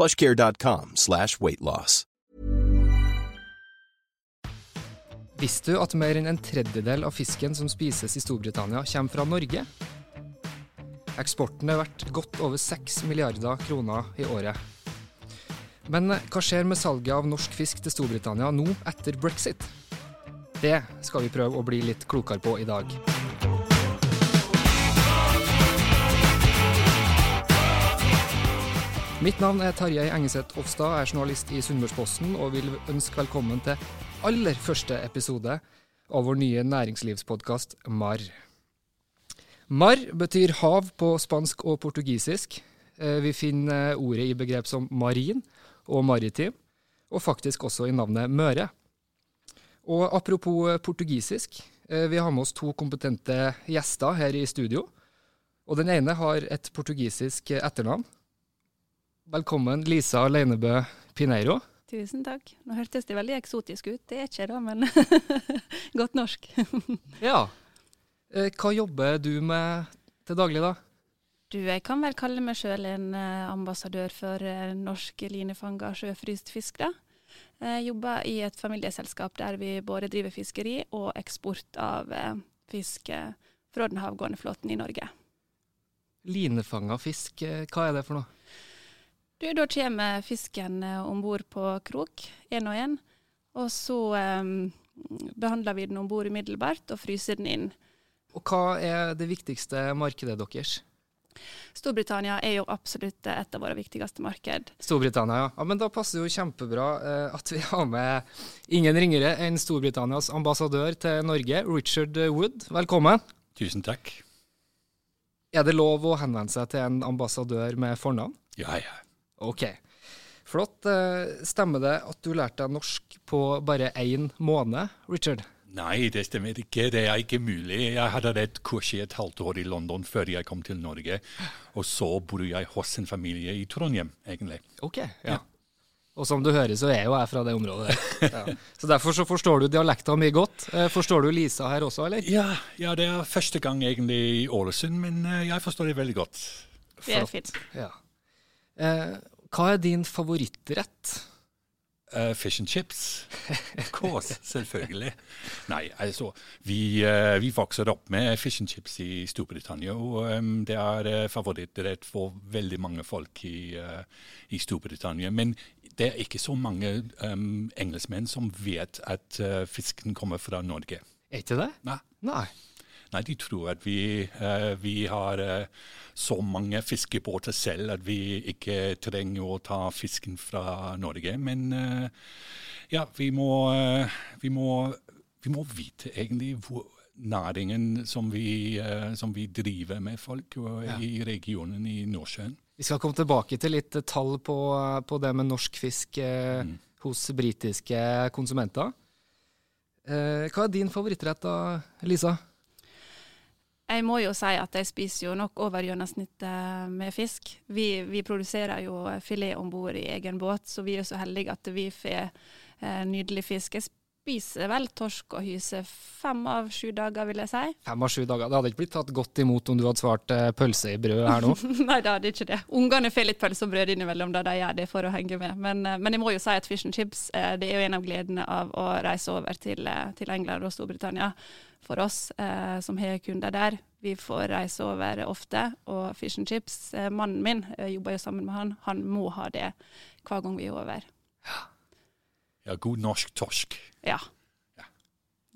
plushcare.com slash weightloss. Visste du at mer enn en tredjedel av fisken som spises i Storbritannia, kommer fra Norge? Eksporten er verdt godt over 6 milliarder kroner i året. Men hva skjer med salget av norsk fisk til Storbritannia nå etter brexit? Det skal vi prøve å bli litt klokere på i dag. Mitt navn er Tarjei Engeseth Ofstad, er journalist i Sunnmørsposten og vil ønske velkommen til aller første episode av vår nye næringslivspodkast MAR. MAR betyr hav på spansk og portugisisk. Eh, Vi finner ordet i begrep som marin og maritim, og faktisk også i navnet Møre. Og apropos portugisisk, eh, vi har med oss to kompetente gjester her i studio. Og den ene har et portugisisk etternavn. Velkommen, Lisa Leinebø Pineiro. Tusen takk. Nå hørtes det veldig eksotisk ut. Det er ikke det, men godt norsk. Ja. Eh, Hva jobber du med til daglig, da? Du, jeg kan vel kalle meg sjøl en eh, ambassadør for eh, norsk linefanga sjøfryst fisk, da. Jeg jobber i et familieselskap der vi både driver fiskeri og eksport av fisk fra den havgående flåten i Norge. Linefanga fisk, hva er det for noe? Du, da kommer fisken eh, om bord på krok, én og én. Og så um, behandler vi den om bord umiddelbart og fryser den inn. Og hva er det viktigste markedet deres? Storbritannia er jo absolutt et av våre viktigste marked. Storbritannia, ja. ja. Men da passer det jo kjempebra eh, at vi har med ingen ringere enn Storbritannias ambassadør til Norge, Richard Wood. Velkommen. Tusen takk. Er det lov å henvende seg til en ambassadør med fornavn? Ja, ja. Ok. Flott. Eh, Stemmer det at du lærte deg norsk på bare én måned, Richard? Nei, det stemmer ikke. Det er ikke mulig. Jeg hadde et kurs i et halvt år i London før jeg kom til Norge. Og så bor jeg hos en familie i Trondheim, egentlig. Ok, ja. Og som du hører, så er jo jeg fra det området. Ja. Så derfor så forstår du dialekta mi godt. Eh, Forstår du Lisa her også, eller? Ja, ja, det er første gang egentlig i Ålesund, men eh, jeg forstår det veldig godt. Det er fint. Ja. Eh, hva er din favorittrett? Uh, fish and chips. Of course, selvfølgelig. Nei, altså, vi, uh, vi vokser opp med fish and chips i Storbritannia, og um, det er uh, favorittrett for veldig mange folk i, i Storbritannia. Men det er ikke så mange um, engelskmenn som vet at fisken kommer fra Norge. Er ikke det? Nei. Nei. Nei, de tror at vi, eh, vi har eh, så mange fiskebåter selv at vi ikke trenger å ta fisken fra Norge. Men eh, ja, vi må, vi må, vi må vite egentlig hvor næringen som vi, som vi driver med folk Ja. i regionen i Nordsjøen. Vi skal komme tilbake til litt tall på, på det med norsk fisk eh, Mm. hos britiske konsumenter. Eh, hva er din favorittrett da, Lisa? Jeg må jo si at jeg spiser jo nok over gjennomsnittet med fisk. Vi, vi produserer jo filet om bord i egen båt, så vi er så heldige at vi får eh, nydelig fisk. Jeg spiser vel torsk og hyse fem av sju dager, vil jeg si. Fem av sju dager. Det hadde ikke blitt tatt godt imot om du hadde svart uh, pølse i brød her nå. Nei det hadde ikke det. Ungene får litt pølse og brød innimellom, da de gjør det for å henge med. Men, uh, men jeg må jo si at fish and chips uh, det er jo en av gledene av å reise over til, til England og Storbritannia. For oss som har kunder der. Vi får reise over ofte, og fish and chips Mannen min jeg jobber jo sammen med han, han må ha det hver gang vi er over. ja, god norsk torsk. Ja. Ja.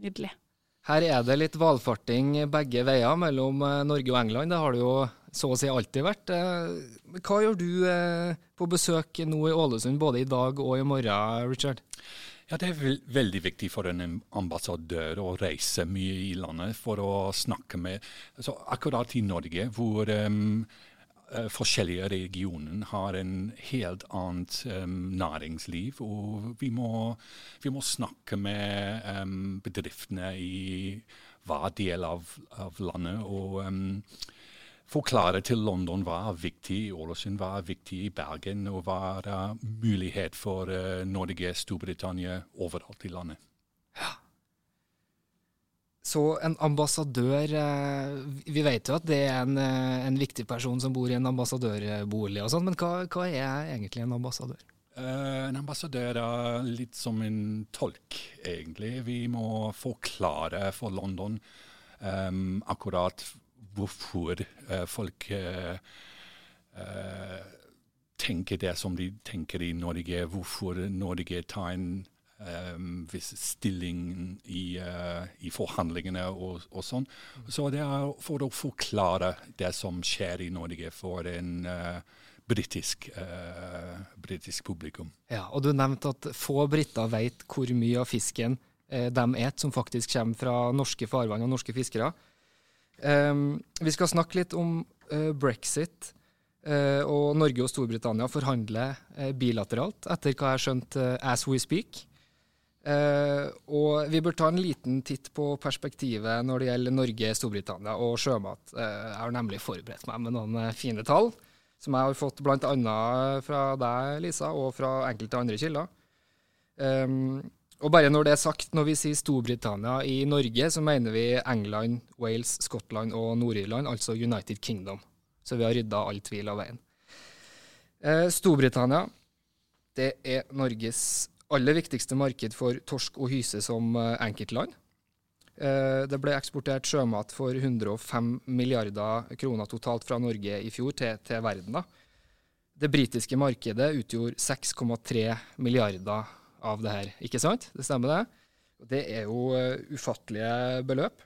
Nydelig. Her er det litt valfarting begge veier mellom eh, Norge og England. Det har det jo så å si alltid vært. Eh, Hva gjør du eh, på besøk nå i Ålesund, både i dag og i morgen, Richard? Ja, Det er veldig viktig for en ambassadør å reise mye i landet for å snakke med altså Akkurat i Norge, hvor um, forskjellige regioner har en helt annet um, næringsliv. Og vi må, vi må snakke med um, bedriftene i hver del av, av landet. og forklare til London hva er viktig i Ålesund, hva er viktig i Bergen, og hva er mulighet for uh, Norge, Storbritannia, overalt i landet. Ja. Så en ambassadør uh, Vi vet jo at det er en, en, viktig person som bor i en ambassadørbolig og sånn, men hva, hva, er egentlig en ambassadør? en ambassadør er litt som en tolk, egentlig. Vi må forklare for London um, akkurat hvorfor uh, folk uh, uh, tenker det som de tenker i Norge, hvorfor Norge tar en um, viss stilling i, i forhandlingene og, og, sånn. Så det er for å forklare det som skjer i Norge for en britisk, britisk publikum. Ja, og Du nevnte at få briter vet hvor mye av fisken de et som faktisk kommer fra norske farvann og norske fiskere. Um, vi skal snakke litt om uh, brexit. Uh, og Norge og Storbritannia forhandler uh, bilateralt, etter hva jeg har skjønt, as we speak. Og vi bør ta en liten titt på perspektivet når det gjelder Norge, Storbritannia og sjømat. jeg har nemlig forberedt meg med noen fine tall, som jeg har fått bl.a. fra deg, Lisa, og fra enkelte andre kilder. Um, og bare når det er sagt, når vi sier Storbritannia i Norge, så mener vi England, Wales, Skottland og Nord-Irland, altså United Kingdom. Så vi har rydda all tvil av veien. Eh, Storbritannia det er Norges aller viktigste marked for torsk og hyse som eh, enkeltland. Eh, det ble eksportert sjømat for 105 milliarder kroner totalt fra Norge i fjor til, til verden. Det britiske markedet utgjorde 6,3 milliarder av det her. Ikke sant? Det stemmer, det. Det er jo uh, ufattelige beløp.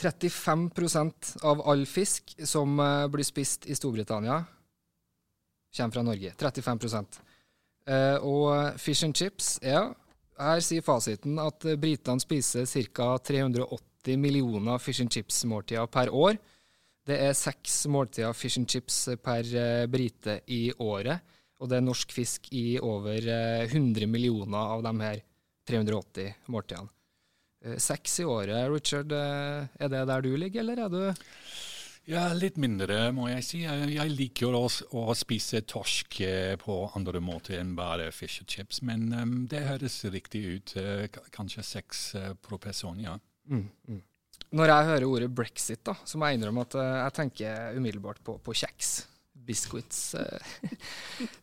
35% av all fisk som blir spist i Storbritannia, kommer fra Norge. 35 uh, eh, Og fish and chips, ja, her sier fasiten at britene spiser ca. 380 millioner fish and chips-måltider per år. Det er seks måltider fish and chips per brite i året. Og det er norsk fisk i over 100 eh, millioner av de her 380 måltidene. Eh, seks i året, Richard. Eh, er det der du ligger, eller er du ja, litt mindre, må jeg si. Jeg liker å, å spise torsk på andre måter enn bare fish and chips, men um, det høres riktig ut. Kanskje seks pro person, ja. Mm, mm. Når jeg hører ordet brexit, da, så må jeg innrømme at jeg tenker umiddelbart på, på kjeks biscuits. Eh.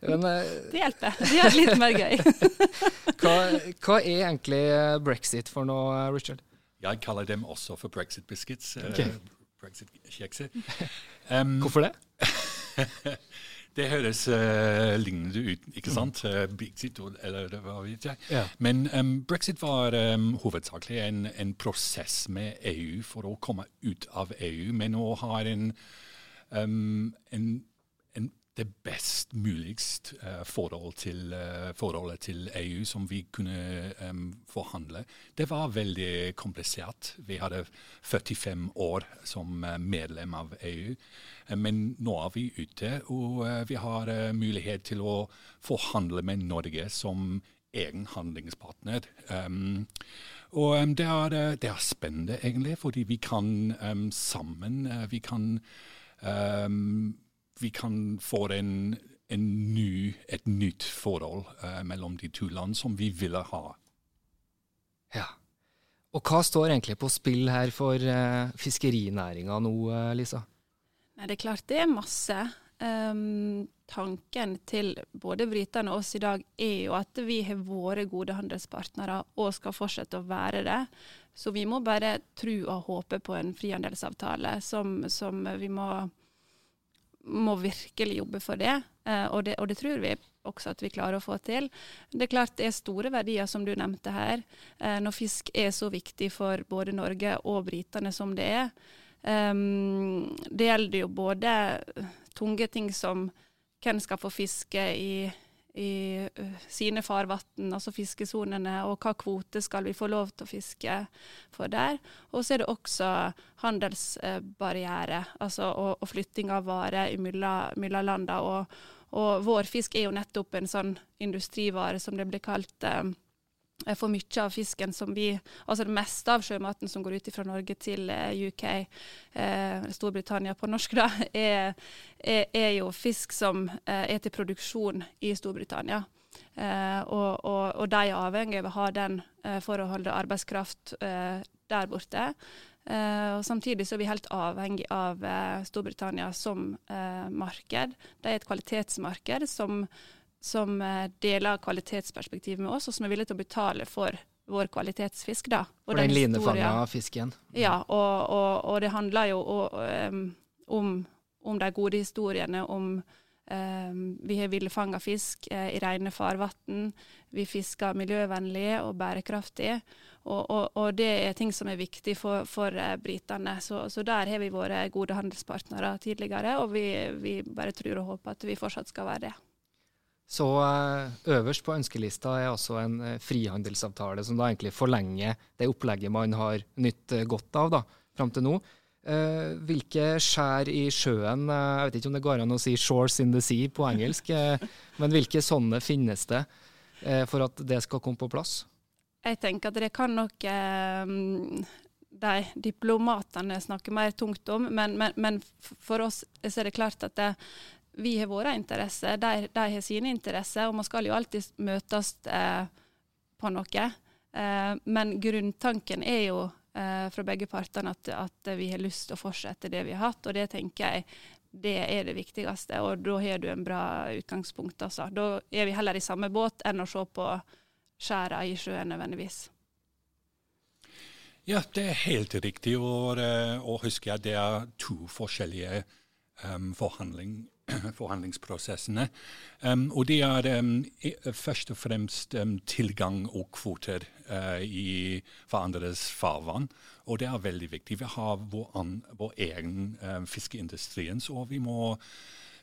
Men, eh, det hjelper. Det gjør det litt mer gøy. hva, hva, er egentlig eh, brexit for noe, Richard? Jeg kaller dem også for brexit biscuits. Okay. Brexit-kjekser. Um, Hvorfor det? det høres uh, lignende ut, ikke sant? Uh, brexit, eller hva vet jeg. Ja. Men um, brexit var um, hovedsakelig en, en, prosess med EU for å komme ut av EU, men nå har en, en det best muligst uh, forhold til, uh, forholdet til EU som vi kunne um, forhandle. Det var veldig komplisert. Vi hadde 45 år som uh, medlem av EU. men nå er vi ute, og vi har mulighet til å forhandle med Norge som egen handlingspartner. Um, og um, det, er, det, er, spennende, egentlig, fordi vi kan sammen Vi kan vi kan få en, en ny, et nytt forhold uh, mellom de to land som vi ville ha. Ja. Og hva står egentlig på spill her for uh, fiskerinæringa nå, uh, Lisa? Nei, Det er klart det er masse. Um, tanken til både britene og oss i dag er jo at vi har vært gode handelspartnere og skal fortsette å være det. Så vi må bare tro og håpe på en frihandelsavtale som, som vi må må virkelig jobbe for det. Eh, og, det. og det tror vi også at vi klarer å få til. Det er klart det er store verdier, som du nevnte her. Eh, når fisk er så viktig for både Norge og britene som det er. Um, det gjelder jo både tunge ting som hvem skal få fiske i i sine farvann, altså fiskesonene, og hva kvote skal vi få lov til å fiske for der. Og så er det også handelsbarriere, altså og, og flytting av varer mellom landene. Og, og, vår fisk er jo nettopp en sånn industrivare, som det blir kalt. Eh, for mye av fisken som vi Altså det meste av sjømaten som går ut fra Norge til eh, UK, eh, Storbritannia på norsk, da, er, er, er, jo fisk som eh, er til produksjon i Storbritannia. Eh, og, og, og, de er avhengig av å ha den eh, for å holde arbeidskraft eh, der borte. og Samtidig så er vi helt avhengig av Storbritannia som marked. Det er et kvalitetsmarked som som eh, deler kvalitetsperspektivet med oss, og som er villige til å betale for vår kvalitetsfisk. da. Og for den, den linefanga fisken? Ja, og, og, og, det handler jo om, om, de gode historiene, om um, vi har villfanga fisk uh, i rene farvann, vi fisker miljøvennlig og bærekraftig. Og, og, det er ting som er viktig for, for uh, britene. Så, så, der har vi vært gode handelspartnere tidligere, og vi, vi bare tror og håper at vi fortsatt skal være det. Så eh, øverst på ønskelista er også en eh, frihandelsavtale, som da egentlig forlenger det opplegget man har nytt eh, godt av da, fram til nå. Hvilke skjær i sjøen, jeg vet ikke om det går an å si 'shores in the sea' på engelsk, men hvilke sånne finnes det for at det skal komme på plass? Jeg tenker at det kan nok de diplomatene snakke mer tungt om, men, men, men for oss er det klart at det, vi har våre interesser, de, de, har sine interesser, og man skal jo alltid møtes eh, på noe. Eh, men grunntanken er jo eh, fra begge partene at, at, vi har lyst til å fortsette det vi har hatt, og det tenker jeg det er det viktigste. Og da har du en bra utgangspunkt. Altså. Da er vi heller i samme båt enn å se på skjæra i sjøen nødvendigvis. Ja, det er helt riktig. Og, eh, og husker at det er to forskjellige um, forhandling, forhandlingsprosessene. Um, og det er um, først og fremst um, tilgang og kvoter uh, i hverandres farvann. Og det er veldig viktig. Vi har vår, an, vår egen uh, fiskeindustri, så vi må,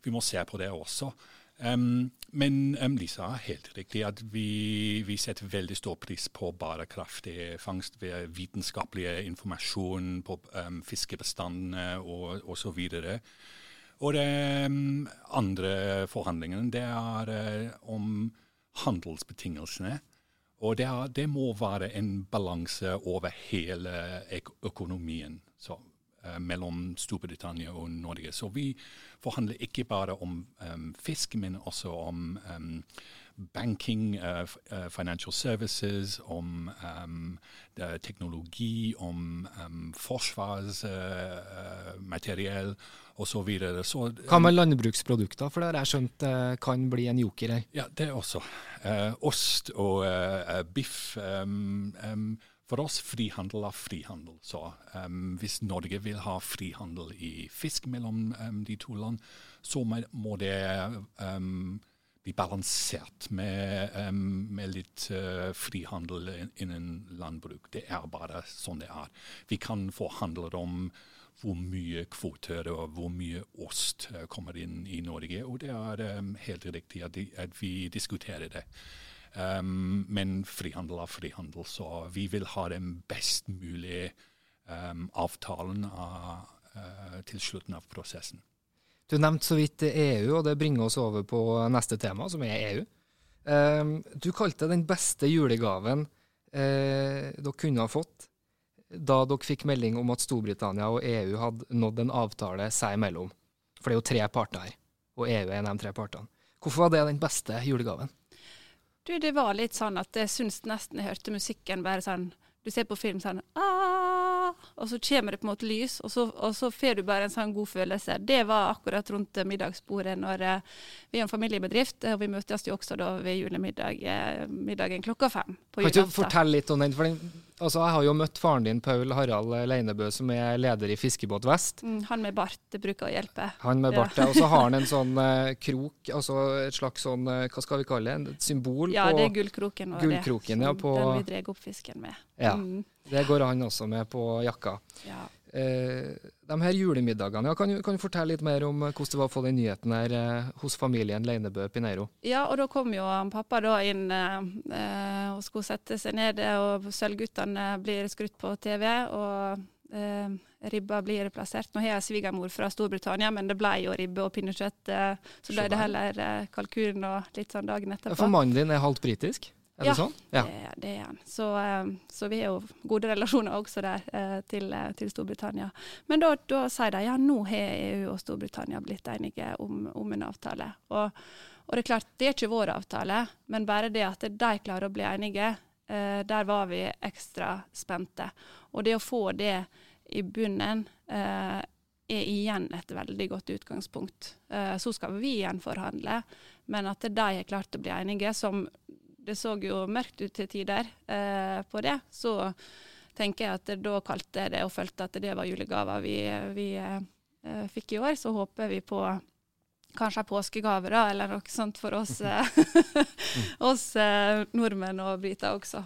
vi må, se på det også. Men Lisa har helt riktig at vi, vi, setter veldig stor pris på bærekraftig fangst ved vitenskapelig informasjon på fiskebestandene og osv. Og det mm, andre forhandlingene det er uh, om handelsbetingelsene. Og det, er, det, må være en balanse over hele økonomien så, uh, mellom Storbritannia og Norge. Så vi forhandler ikke bare om um, fisk, men også om um, banking, uh, financial services, om um, teknologi, om forsvarsmateriell uh, osv. Hva med landbruksprodukter, for det har jeg skjønt kan bli en joker her? Ja, det også. Ost og biff. For oss frihandel er frihandel. Så um, hvis Norge vil ha frihandel i fisk mellom um, de to land, så må det um, bli balansert med, med litt uh, frihandel innen landbruk. Det er bare sånn det er. Vi kan forhandle om hvor mye kvoter og hvor mye ost uh, kommer inn i Norge, og det er helt riktig at, vi diskuterer det. Men frihandel er frihandel, så vi vil ha den best mulige avtalen av, uh, til slutten av prosessen. Du nevnte så vidt EU, og det bringer oss over på neste tema, som er EU. Ehm, du kalte den beste julegaven eh, dere kunne ha fått da dere fikk melding om at Storbritannia og EU hadde nådd en avtale seg imellom. For det er jo tre parter her, og EU er en av de tre partene. Hvorfor var det den beste julegaven? Du, Det var litt sånn at jeg syns nesten jeg hørte musikken bare sånn Du ser på film sånn og så kommer det på en måte lys, og så, og så får du bare en sånn god følelse. Det var akkurat rundt middagsbordet når uh, vi er en familiebedrift, og vi møtes jo også da ved julemiddagen klokka fem Kan ikke du fortelle litt om den? For den altså, jeg har jo møtt faren din, Paul Harald Leinebø, som er leder i Fiskebåt Vest. Mm, han med bart bruker å hjelpe. Han med Ja. bart, ja. og så har han en sånn eh, krok, altså et slags sånn, eh, hva skal vi kalle det, et symbol Ja, på det er gullkroken og Gullkroken, det. ja, på- Den vi drar opp fisken med. Ja. Mm, Det går han også med på jakka. ja. Eh, de her julemiddagene, ja, kan, du, kan du fortelle litt mer om eh, hvordan det var å få den nyheten her eh, hos familien Leinebø Pineiro? Ja, og da kom jo pappa da inn eh, eh, og skulle sette seg ned, og Sølvguttene blir skrutt på TV, og eh, ribba blir plassert. Nå har jeg svigermor fra Storbritannia, men det ble jo ribbe og pinnekjøtt. Så ble det heller kalkun og litt sånn dagen etterpå. For mannen din er halvt britisk? Er Ja, det sånn? Ja. Det, er han. Så, eh, så vi har jo gode relasjoner også der eh, til, eh, til Storbritannia. Men da, da sier de ja, nå har EU og Storbritannia blitt enige om, om en avtale. Og, og det er klart, det er ikke vår avtale, men bare det at de klarer å bli enige, der var vi ekstra spente. Og det å få det i bunnen er igjen et veldig godt utgangspunkt. Så skal vi igjen forhandle, men at de har klart å bli enige, som det så jo mørkt ut til tider eh, på det, så tenker jeg at da kalte jeg det og følte at det var julegaver vi, vi eh, fikk i år. Så håper vi på kanskje en påskegave da, eller noe sånt for oss, eh, oss eh, nordmenn og briter også.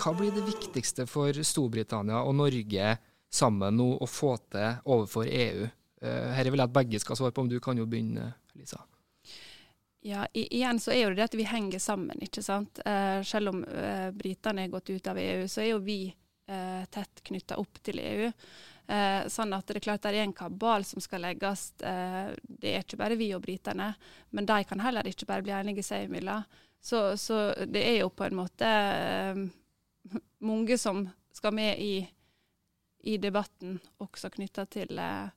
Hva blir det viktigste for Storbritannia og Norge sammen nå å få til overfor EU? Eh, Her vil jeg at begge skal svare på, om du kan jo begynne, Lisa. Ja, igjen så er jo det at vi henger sammen, ikke sant. Eh, selv om eh, britene er gått ut av EU, så er jo vi eh, tett knytta opp til EU. Eh, sånn at det er klart det er en kabal som skal legges. Eh, det er ikke bare vi og britene, men de kan heller ikke bare bli enige seg imellom. Så, så det er jo på en måte eh, mange som skal med i, i debatten, også knytta til eh,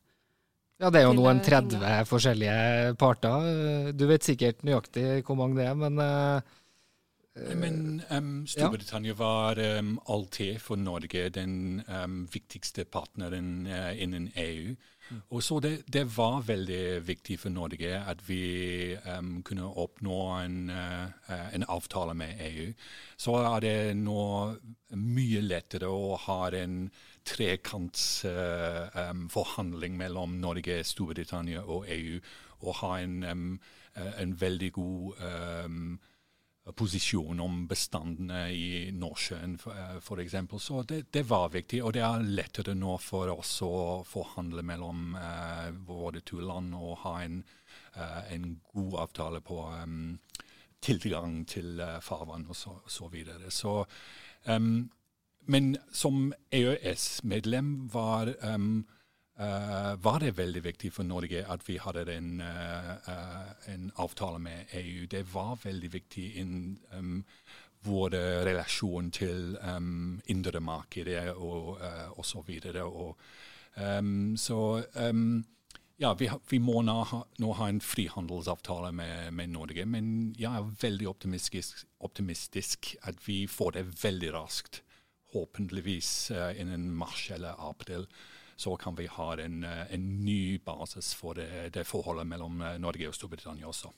Ja, det er jo nå en eh, 30 forskjellige parter. Du vet sikkert nøyaktig hvor mange det er, men uh, Men um, Storbritannia var um, alltid for Norge den um, viktigste partneren uh, innen EU. Og så det, det var veldig viktig for Norge at vi um, kunne oppnå en, uh, uh, en avtale med EU. Så er det nå mye lettere å ha en trekantsforhandling mellom Norge, Storbritannia og EU, og ha en, uh, en veldig god posisjon om bestandene i Nordsjøen, f.eks. Så det, det, var viktig, og det er lettere nå for oss å forhandle mellom uh, våre to land og ha en, uh, en god avtale på um, tilgang til uh, farvann og så, så videre. Så, um, men som EØS-medlem var um, Uh, var det veldig viktig for Norge at vi hadde en, uh, en avtale med EU. Det var veldig viktig i um, vår relasjon til um, indre markedet og, uh, og så videre. Og, um, så um, ja, vi, vi må nå ha, nå ha, en frihandelsavtale med, med, Norge, men jeg er veldig optimistisk, optimistisk at vi får det veldig raskt. Håpentligvis eh, innen mars eller april så kan vi ha en, eh, en ny basis for det, det forholdet mellom eh, Norge og Storbritannia også.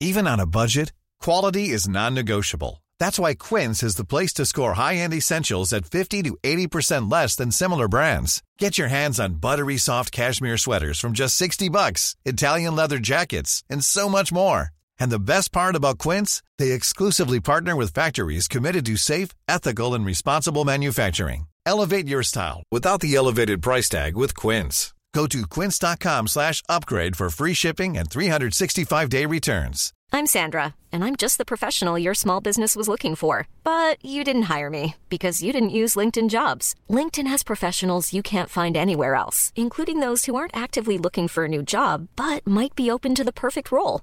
Even on a budget, quality is non-negotiable. That's why Quince is the place to score high-end essentials at 50 to 80% less than similar brands. Get your hands on buttery soft cashmere sweaters from just 60 bucks, Italian leather jackets, and so much more. And the best part about Quince, they exclusively partner with factories committed to safe, ethical, and responsible manufacturing. Elevate your style without the elevated price tag with Quince. Go to quince.com slash upgrade for free shipping and 365-day returns. I'm Sandra, and I'm just the professional your small business was looking for. But you didn't hire me because you didn't use LinkedIn Jobs. LinkedIn has professionals you can't find anywhere else, including those who aren't actively looking for a new job but might be open to the perfect role,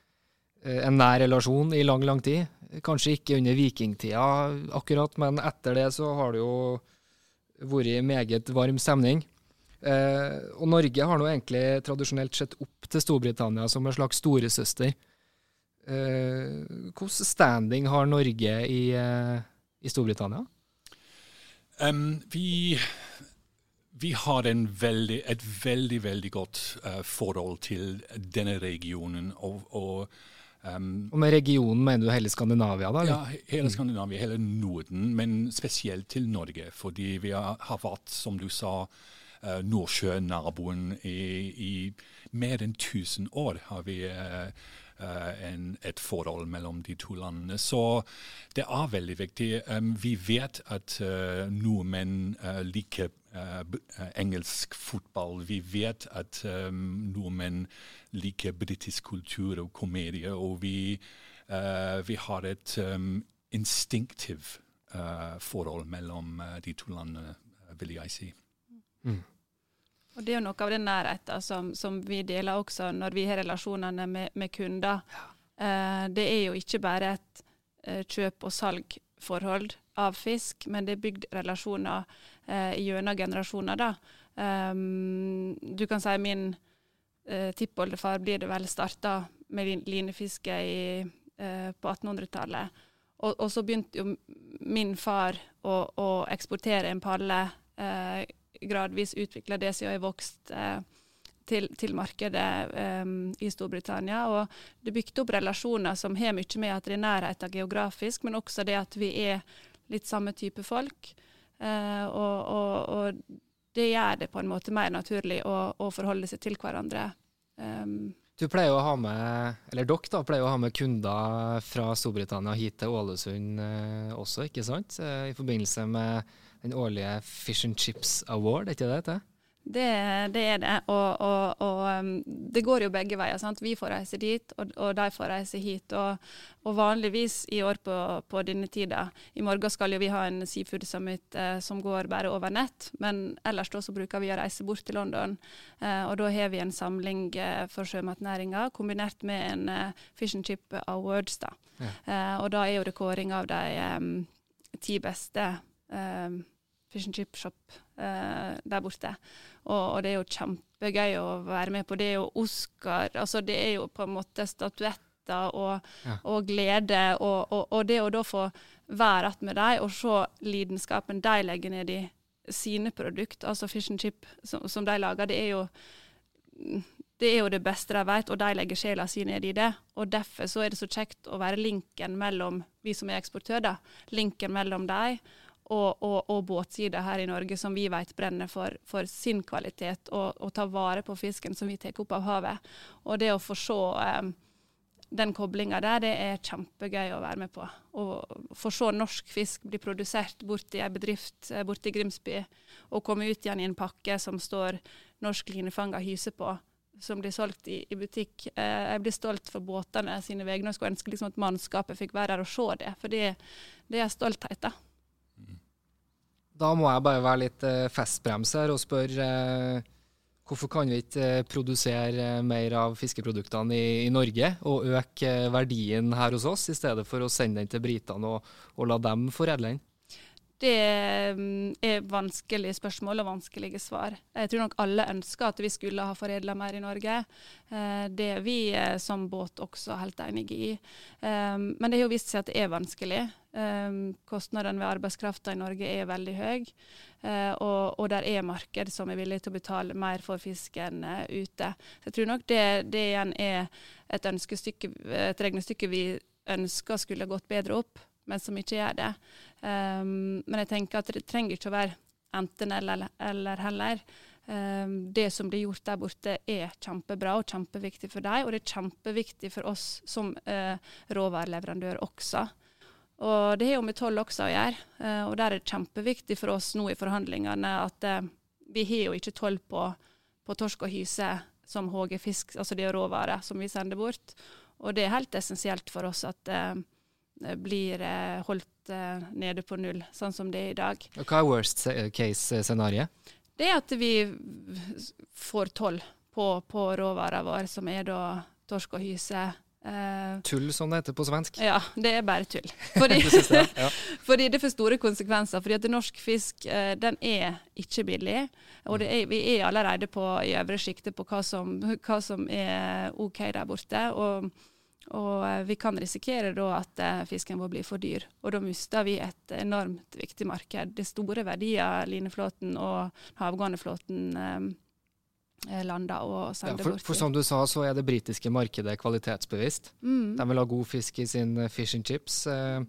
en nær relasjon i lang, lang tid. Kanskje ikke under vikingtida akkurat, men etter det så har det jo vært meget varm stemning. Eh, og Norge har nå egentlig tradisjonelt sett opp til Storbritannia som en slags storesøster. Eh, hvordan standing har Norge i, eh, i Storbritannia? Um, vi, vi har veldig, et veldig, veldig godt uh, forhold til denne regionen. Og, og um, Og med regionen mener du hele Skandinavia, da? eller? Ja, hele Skandinavia, hele Norden, men spesielt til Norge. Fordi vi har, vært, som du sa, uh, Nordsjønaboen i, i mer enn 1000 år. har vi eh, eh, en, et forhold mellom de to landene. Så det er veldig viktig. Um, vi vet at uh, nordmenn uh, liker eh, eh, engelsk fotball. Vi vet at um, nordmenn liker britisk kultur og komedie. Og vi, uh, vi har et um, instinktivt uh, forhold mellom uh, de to landene, eh, vil jeg si. Og det er jo noe av den nærheten som, som vi deler også når vi har relasjonene med, med kunder. Eh, det er jo ikke bare et eh, kjøp- og salgforhold av fisk, men det er bygd relasjoner eh, gjennom generasjoner. da. Um, du kan si min eh, tippoldefar blir det vel starta med linefiske i, eh, på 1800-tallet. Og, og så begynte jo min far å, å eksportere en palle. Eh, gradvis utvikla det siden jeg vokste eh, til, til markedet um, i Storbritannia. Og det bygde opp relasjoner som har mye med at det er nærheten geografisk, men også det at vi er litt samme type folk. Eh, og, og, og det gjør det på en måte mer naturlig å, å forholde seg til hverandre. Um, Du pleier å ha med, eller dere da, pleier å ha med kunder fra Storbritannia hit til Ålesund eh, også, ikke sant? Eh, I forbindelse med den årlige Fish and Chips Award, er ikke det det heter? Det, det er det, og, og, og um, det går jo begge veier. sant? Vi får reise dit, og, og de får reise hit. Og, vanligvis i år på, på denne tida I morgen skal jo vi ha en Seafood Summit eh, som går bare over nett, men ellers da så bruker vi å reise bort til London. Eh, og da har vi en samling eh, for sjømatnæringa kombinert med en eh, Fish and Chip Awards. da. Eh, og da er jo det kåring av de ti beste eh, fish and chip shop eh, der borte. Og, og det er jo kjempegøy å være med på. Det er jo Oscar, altså det er jo på en måte statuetter og, Ja. og glede. Og, og, det å da få være igjen med dem og se lidenskapen de legger ned i sine produkt, altså fish and chip som, som de lager, det er jo det er jo det beste de vet, og de legger sjela si ned i det. Og Derfor så er det så kjekt å være linken mellom vi som er eksportører, linken mellom dem og, og, og båtsida her i Norge, som vi vet brenner for, for sin kvalitet, og, og tar vare på fisken som vi tar opp av havet. Og det å få se eh, den koblinga der, det er kjempegøy å være med på. Å få se norsk fisk bli produsert borti ei bedrift eh, borti Grimsby, og komme ut igjen i en pakke som står norsk linefanga hyse på, som blir solgt i, i butikk. Eh, jeg blir stolt for båtene sine vegne, og skulle ønske liksom at mannskapet fikk være her og se det. For det, det er stolthet, da. Da må jeg bare være litt eh, festbrems her og spørre eh, hvorfor kan vi ikke eh, produsere mer av fiskeproduktene i, i Norge og øke verdien her hos oss, i stedet for å sende den til britene og, og la dem foredle den? Det mm, er vanskelige spørsmål og vanskelige svar. Jeg tror nok alle ønsker at vi skulle ha foredla mer i Norge. Eh, Det er vi eh, som båt også helt enige i. Eh, Men det har jo vist seg at det er vanskelig. Eh, Kostnadene ved arbeidskrafta i Norge er veldig høy, eh, og, og der er marked som er villig til å betale mer for fisken eh, ute. Så jeg tror nok det, det igjen er et, et regnestykke vi ønsker skulle gått bedre opp men som ikke gjør det. Um, men jeg tenker at det trenger ikke å være enten eller, eller heller. Um, det som blir gjort der borte er kjempebra og kjempeviktig for dem, og det er kjempeviktig for oss som uh, råvareleverandør også. Og det har jo med toll også å gjøre. uh, og der er det kjempeviktig for oss nå i forhandlingene at uh, vi har jo ikke toll på, på torsk og hyse som HG-fisk, altså det er som vi sender bort. Og det er helt essensielt for oss at blir eh, holdt eh, nede på null, sånn som det er i dag. Og Hva er worst case-scenarioet? Det er at vi får toll på, på råvarene vår, som er da torsk og hyse, Uh, tull, som det heter på svensk? Ja, det er bare tull. Fordi det, ja. fordi det får store konsekvenser. fordi at norsk fisk uh, den er ikke billig. Og er, vi er allerede på i øvre sjiktet på hva som, hva som, er OK der borte. Og, og uh, vi kan risikere da at fisken vår blir for dyr. Og da mister vi et enormt viktig marked. Det er store verdier lineflåten og havgående flåten Eh, lander og sender ja, for, bort. For som du sa, så er det britiske markedet kvalitetsbevisst. Mm. De vil ha god fisk i sin eh, fish and chips. Eh,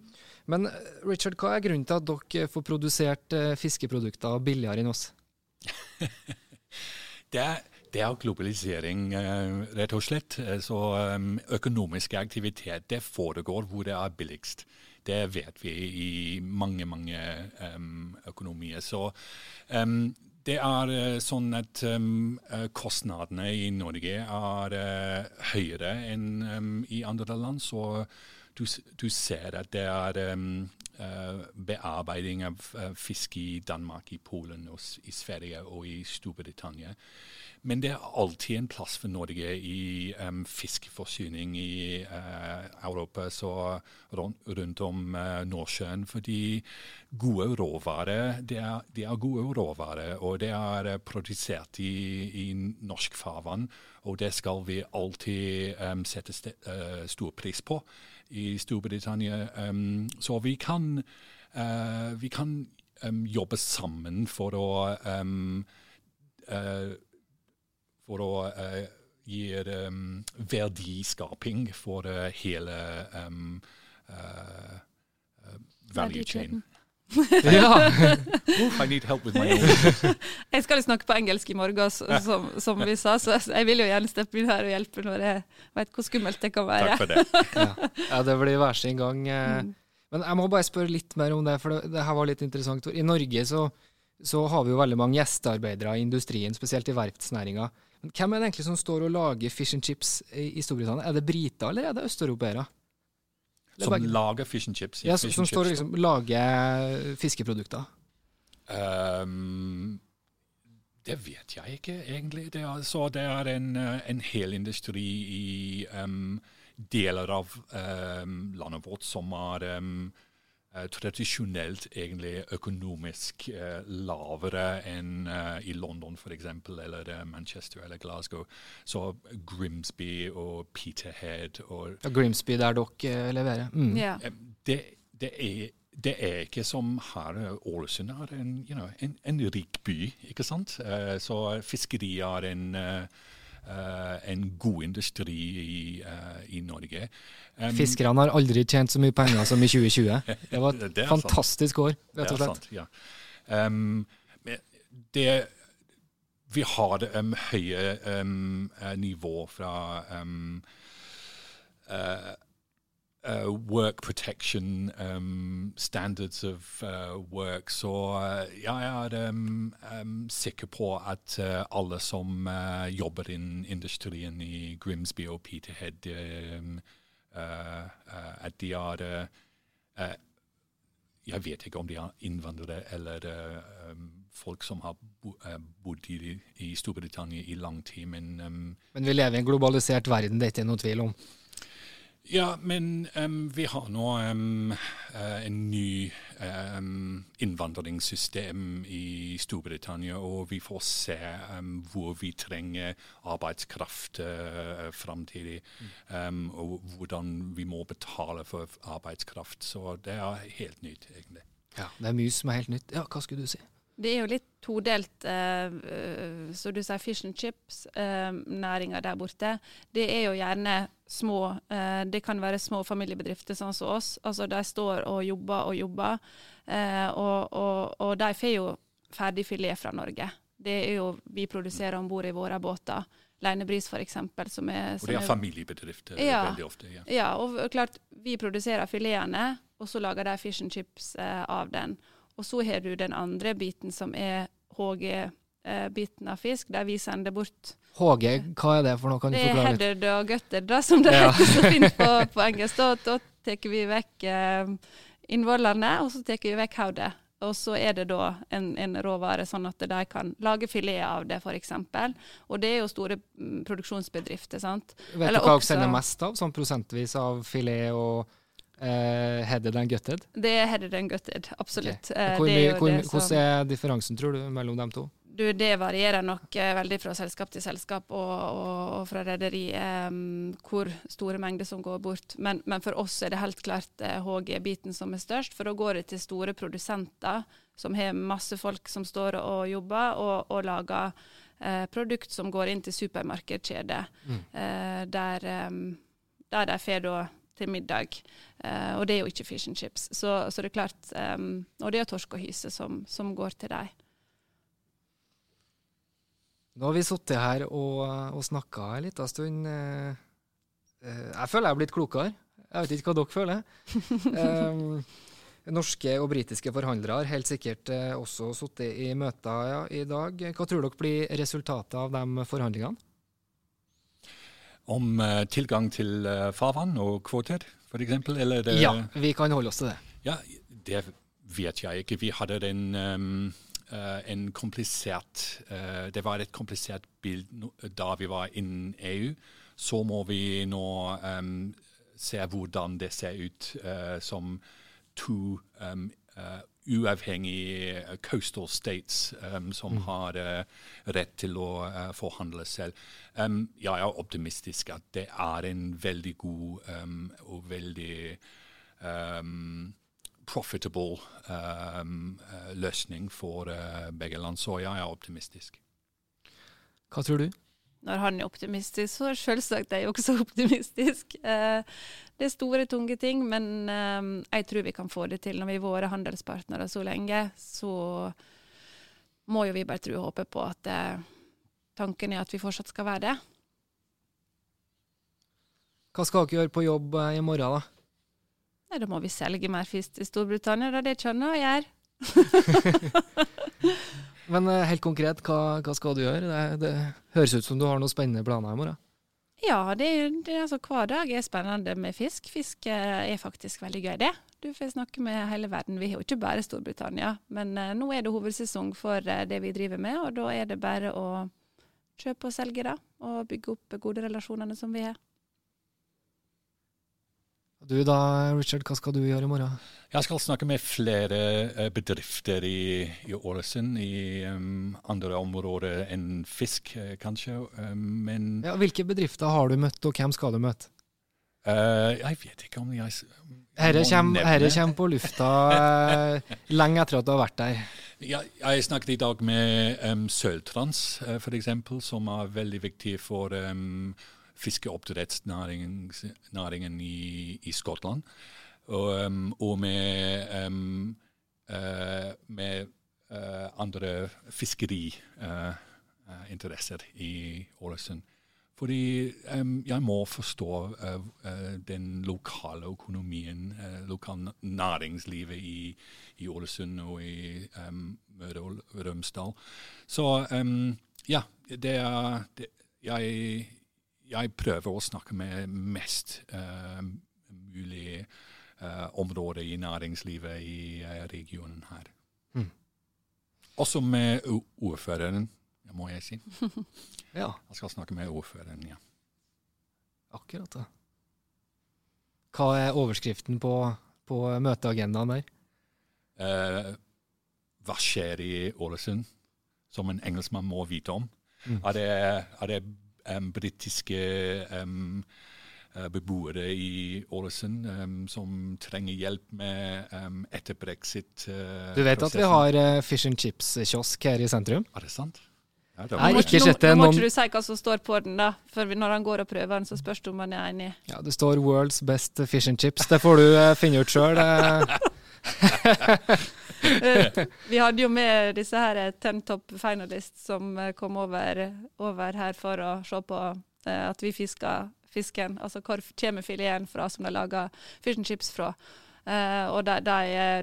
men Richard, hva er grunnen til at dere får produsert fiskeprodukter billigere enn oss? det, er, det er globalisering, rett og slett. Så økonomisk aktivitet det foregår hvor det er billigst. Det vet vi i mange, mange økonomier. Så det er uh, sånn at kostnadene i Norge er uh, høyere enn i andre land. Så du, du, ser at det er uh, bearbeiding av fisk i Danmark, i Polen, og, i Sverige og i Storbritannia. Men det er alltid en plass for Norge i um, fiskeforsyning i uh, Europa, så rundt om uh, Nordsjøen. Fordi gode råvarer, det er, det er, gode råvarer, og det er uh, produsert i, i, norsk farvann. Og det skal vi alltid um, sette st stor pris på i Storbritannia. Um, så vi kan, vi kan jobbe sammen for å for å uh, gi um, verdiskaping for uh, hele um, uh, value chain. ja! I need help with my own. jeg skal snakke på engelsk i morgen, som, som, vi sa, så jeg vil jo gjerne steppe inn her og hjelpe når jeg vet hvor skummelt det kan være. Takk for det. ja. ja, det blir hver sin gang. Mm. Men jeg må bare spørre litt mer om det, for det, det her var litt interessant. I Norge så, så har vi jo veldig mange gjestearbeidere i industrien, spesielt i verftsnæringa. Hvem er det egentlig som står og lager fish and chips i, Storbritannia? Er det briter, eller er det østeuropeere? Som lager fish and chips? ja, som står og liksom lager fiskeprodukter? Um, det vet jeg ikke, egentlig. Det er, så det er en, en hel industri i um, deler av um, landet vårt som er tradisjonelt egentlig økonomisk uh, lavere enn uh, i London f.eks., eller Manchester eller Glasgow. Så Grimsby og Peterhead og ja, Grimsby der dere leverer? Mm. Yeah. Det, det, er, det, er ikke som her. Ålesund er en, you know, en, en rik by, ikke sant? så fiskeri er en Uh, en god industri i, uh, i Norge. Um, Fiskerne har aldri tjent så mye penger som i 2020. Det var et det fantastisk sant. år, rett og slett. Sant, ja. um, det, vi har um, høye um, nivå fra uh, uh, work protection um, standards of uh, work. Så uh, jeg er um, um, sikker på at uh, alle som uh, jobber innen industrien i Grimsby og Peterhead, um, uh, at de er Jeg vet ikke om de er innvandrere eller um, folk som har bodd i, i, Storbritannia i lang tid, men um, Men vi lever i en globalisert verden, det er ikke noe tvil om? Ja, men um, vi har nå um, en ny um, innvandringssystem i Storbritannia, og vi får se hvor vi trenger arbeidskraft uh, framtidig. um, og hvordan vi må betale for arbeidskraft. Så det er helt nytt, egentlig. Ja, Det er mye som er helt nytt. Ja, Hva skulle du si? Det er jo litt todelt, eh, så du sier fish and chips-næringa eh, der borte. Det er jo gjerne små eh, Det kan være små familiebedrifter sånn som oss. Altså De står og jobber og jobber, eh, og, og, og, de får jo ferdig filet fra Norge. Det er jo vi produserer om bord i våre båter. Leinebris f.eks. Som er, som og det er familiebedrifter ja, veldig ofte. Ja. ja, og klart vi produserer filetene, og så lager de fish and chips eh, av den. Og så har du den andre biten som er HG-biten av fisk, der vi sender bort HG, hva er det for noe? Kan du forklare litt? Det er headed og gutted, da, som det Ja. heter så fint på, på engelsk. Da, da tar vi vekk eh, innvollene, og så tar vi vekk hodet. Og så er det da en, en råvare, sånn at de kan lage filet av det, f.eks. Og det er jo store mm, produksjonsbedrifter, sant. Vet Eller du hva dere sender mest av, sånn prosentvis av filet og eh, headed and gutted? Det er headed and gutted, absolutt. Okay. Hvor det er hvor, som- hvordan er differensen, tror du, mellom dem to? Du, det varierer nok uh, veldig fra selskap til selskap og, og, og fra rederi um, hvor store mengder som går bort. Men, men for oss er det helt klart uh, HG-biten som er størst, for da går det til store produsenter som har masse folk som står og jobber og, og lager eh, produkt som går inn til supermarkedskjeder, eh, der, um, der de får da til middag. Uh, og det er jo ikke fish and chips. Så, så det er klart, um, Og det er torsk og hyse som, som går til dem. Nå har vi sittet her og, og snakka en liten stund. eh, eh, Jeg føler jeg har blitt klokere. Jeg vet ikke hva dere føler. Um, norske og britiske forhandlere har helt sikkert eh, også sittet i møter ja, i dag. Hva tror dere blir resultatet av de forhandlingene? Om uh, tilgang til uh, farvann og kvoter, f.eks.? Eller Ja, vi kan holde oss til det. Ja, det vet jeg ikke. Vi hadde en, um, en komplisert Det var et komplisert bilde da vi var innen EU. Så må vi nå um, se hvordan det ser ut som to um, uavhengige eh, coastal states um, som har uh, rett til å uh, forhandle selv. Um, jeg er optimistisk at det er en veldig god um, og veldig profitable løsning for uh, begge land. Så jeg er optimistisk. Hva tror du? Når han er optimistisk, så selvsagt er jeg også optimistisk. Eh, det er store, tunge ting, men eh, jeg tror vi kan få det til. Når vi har vært handelspartnere så lenge, så må jo vi bare tro og håpe på at eh, tanken er at vi fortsatt skal være det. Hva skal dere gjøre på jobb i morgen, da? Nei, da må vi selge mer fisk til Storbritannia, det kjenner jeg gjøre. Men eh, helt konkret, hva, hva skal du gjøre? Det, det høres ut som du har noen spennende planer i morgen. Ja, det, det altså hver dag er spennende med fisk. Fisk eh, er faktisk veldig gøy, det. Du får snakke med hele verden. Vi har jo ikke bare Storbritannia, men uh, nå er det hovedsesong for uh, det vi driver med, og da er det bare å kjøpe og selge da. og bygge opp gode relasjonene som vi har. Du da, Richard, hva skal du gjøre i morgen? Jeg skal snakke med flere eh, bedrifter i, i Ålesund, i um, andre områder enn fisk, eh, kanskje. Men Ja, hvilke bedrifter har du møtt, og hvem skal du møte? Uh, jeg vet ikke om jeg Herre kommer, kommer på lufta lenge etter at du har vært der. Ja, jeg snakket i dag med um, Søltrans, uh, f.eks., som er veldig viktig for um, fiskeoppdrettsnæringen i, i Skottland. Og, um, og med, um, uh, med uh, andre fiskeriinteresser i Ålesund. Fordi um, jeg må forstå uh, uh, den lokale økonomien, uh, lokale næringslivet i, i Ålesund og i Møre og Romsdal. Så ja, det er det, jeg, jeg prøver å snakke med mest uh, mulig uh, områder i næringslivet i uh, regionen her. Mm. Også med ordføreren, må jeg si. Ja, Jeg skal snakke med ordføreren, ja. akkurat da. Hva er overskriften på, på møteagendaen der? Uh, hva skjer i Ålesund, som en engelskmann må vite om? Mm. Er det, er det um, britiske um, beboere i Ålesund um, som trenger hjelp med um, etter brexit? Uh, Du vet at vi har uh, fish and chips-kiosk her i sentrum? Er det sant? Ja, det Nei, var- ikke sett det. Nå, nå må ikke du si hva som står på den, da. For når han går og prøver den, så spørs det om han er enig. Ja, Det står 'World's best fish and chips'. Det får du uh, finne ut sjøl. Vi hadde jo med disse her eh, Ten Top Finalists som eh, kom over, over her for å se på eh, at vi fiska fisken. Altså hvor kommer fileten fra som de lager fish and chips fra. Uh, og de, de,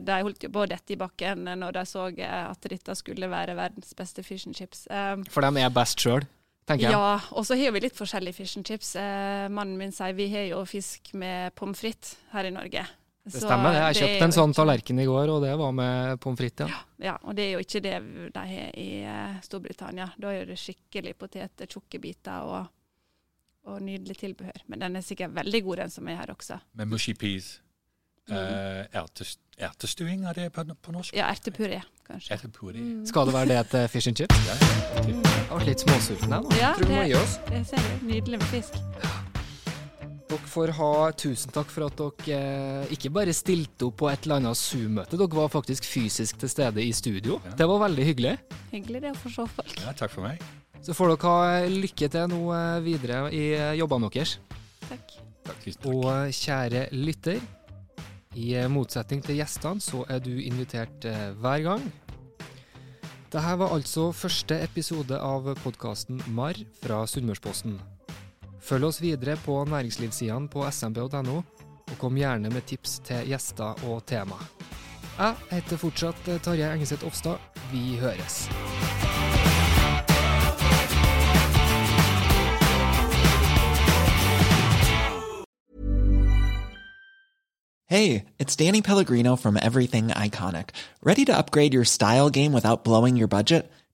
de, holdt jo på å dette i bakken når de så at dette skulle være verdens beste fish and chips. Um, For de er best sjøl? tenker jeg. Ja, og så har vi litt forskjellige fish and chips. Uh, mannen min sier vi har jo fisk med pommes frites her i Norge. Det stemmer, det. Jeg kjøpte en sånn tallerken i går, og det var med pommes frites. Ja. ja. og det er jo ikke det de har i uh, Storbritannia. Da er det skikkelig poteter, tjukke biter og, og, nydelig tilbehør. Men den er sikkert veldig god, den som er her også. Med mushy peas. Mm. Uh, ertestuing, er det på, på norsk? Ja, ertepuré, kanskje. Ertepuré. Mm. Skal det være det til fish and chips? Ja, jeg var litt småsulten jeg nå. Ja, det, det ser du. Nydelig med fisk. Dere får ha tusen takk for at dere eh, ikke bare stilte opp på et eller annet Zoom-møte, dere var faktisk fysisk til stede i studio. Ja. Det var veldig hyggelig. Hyggelig det å få se folk. Ja, takk for meg. Så får dere ha lykke til nå eh, videre i eh, jobbene deres. Takk. takk, takk. Og kjære lytter, i motsetning til gjestene så er du invitert hver gang. Dette var altså første episode av podkasten Marr fra Sunnmørsposten. Følg oss videre på næringslivssidene på smb.no, og kom gjerne med tips til gjester og tema. Jeg heter fortsatt Tarjei Engeseth Ofstad. Vi høres. Hey, it's Danny Pellegrino from Everything Iconic. Ready to upgrade your style game without blowing your budget?